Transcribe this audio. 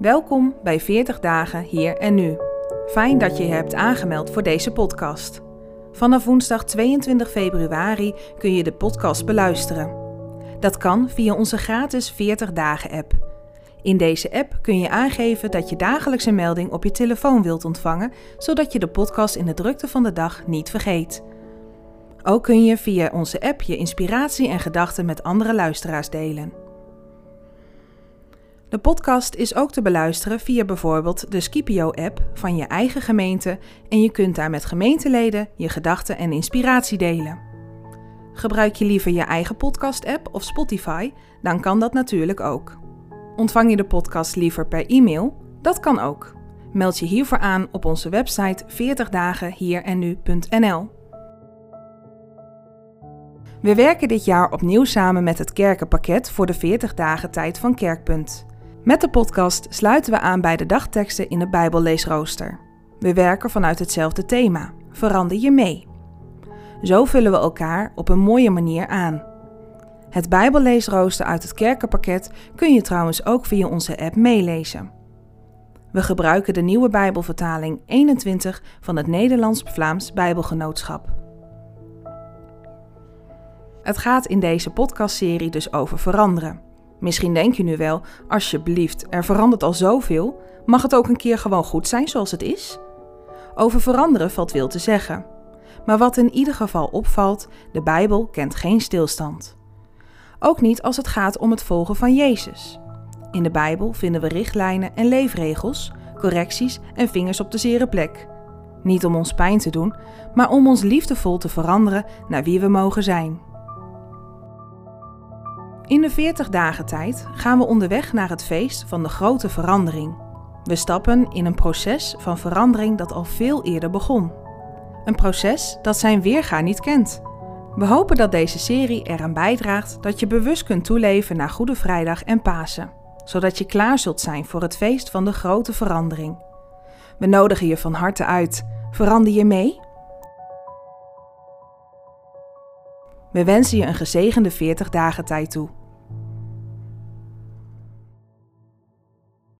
Welkom bij 40 dagen hier en nu. Fijn dat je je hebt aangemeld voor deze podcast. Vanaf woensdag 22 februari kun je de podcast beluisteren. Dat kan via onze gratis 40 dagen app. In deze app kun je aangeven dat je dagelijks een melding op je telefoon wilt ontvangen, zodat je de podcast in de drukte van de dag niet vergeet. Ook kun je via onze app je inspiratie en gedachten met andere luisteraars delen. De podcast is ook te beluisteren via bijvoorbeeld de Scipio-app van je eigen gemeente en je kunt daar met gemeenteleden je gedachten en inspiratie delen. Gebruik je liever je eigen podcast-app of Spotify, dan kan dat natuurlijk ook. Ontvang je de podcast liever per e-mail? Dat kan ook. Meld je hiervoor aan op onze website 40dagenhierennu.nl. We werken dit jaar opnieuw samen met het Kerkenpakket voor de 40 dagen tijd van Kerkpunt. Met de podcast sluiten we aan bij de dagteksten in het Bijbelleesrooster. We werken vanuit hetzelfde thema: verander je mee. Zo vullen we elkaar op een mooie manier aan. Het Bijbelleesrooster uit het Kerkenpakket kun je trouwens ook via onze app meelezen. We gebruiken de nieuwe Bijbelvertaling 21 van het Nederlands-Vlaams Bijbelgenootschap. Het gaat in deze podcastserie dus over veranderen. Misschien denk je nu wel, alsjeblieft, er verandert al zoveel. Mag het ook een keer gewoon goed zijn zoals het is? Over veranderen valt veel te zeggen. Maar wat in ieder geval opvalt, de Bijbel kent geen stilstand. Ook niet als het gaat om het volgen van Jezus. In de Bijbel vinden we richtlijnen en leefregels, correcties en vingers op de zere plek. Niet om ons pijn te doen, maar om ons liefdevol te veranderen naar wie we mogen zijn. In de 40 dagen tijd gaan we onderweg naar het feest van de grote verandering. We stappen in een proces van verandering dat al veel eerder begon. Een proces dat zijn weerga niet kent. We hopen dat deze serie eraan bijdraagt dat je bewust kunt toeleven naar Goede Vrijdag en Pasen, zodat je klaar zult zijn voor het feest van de grote verandering. We nodigen je van harte uit. Verander je mee? We wensen je een gezegende 40 dagen tijd toe.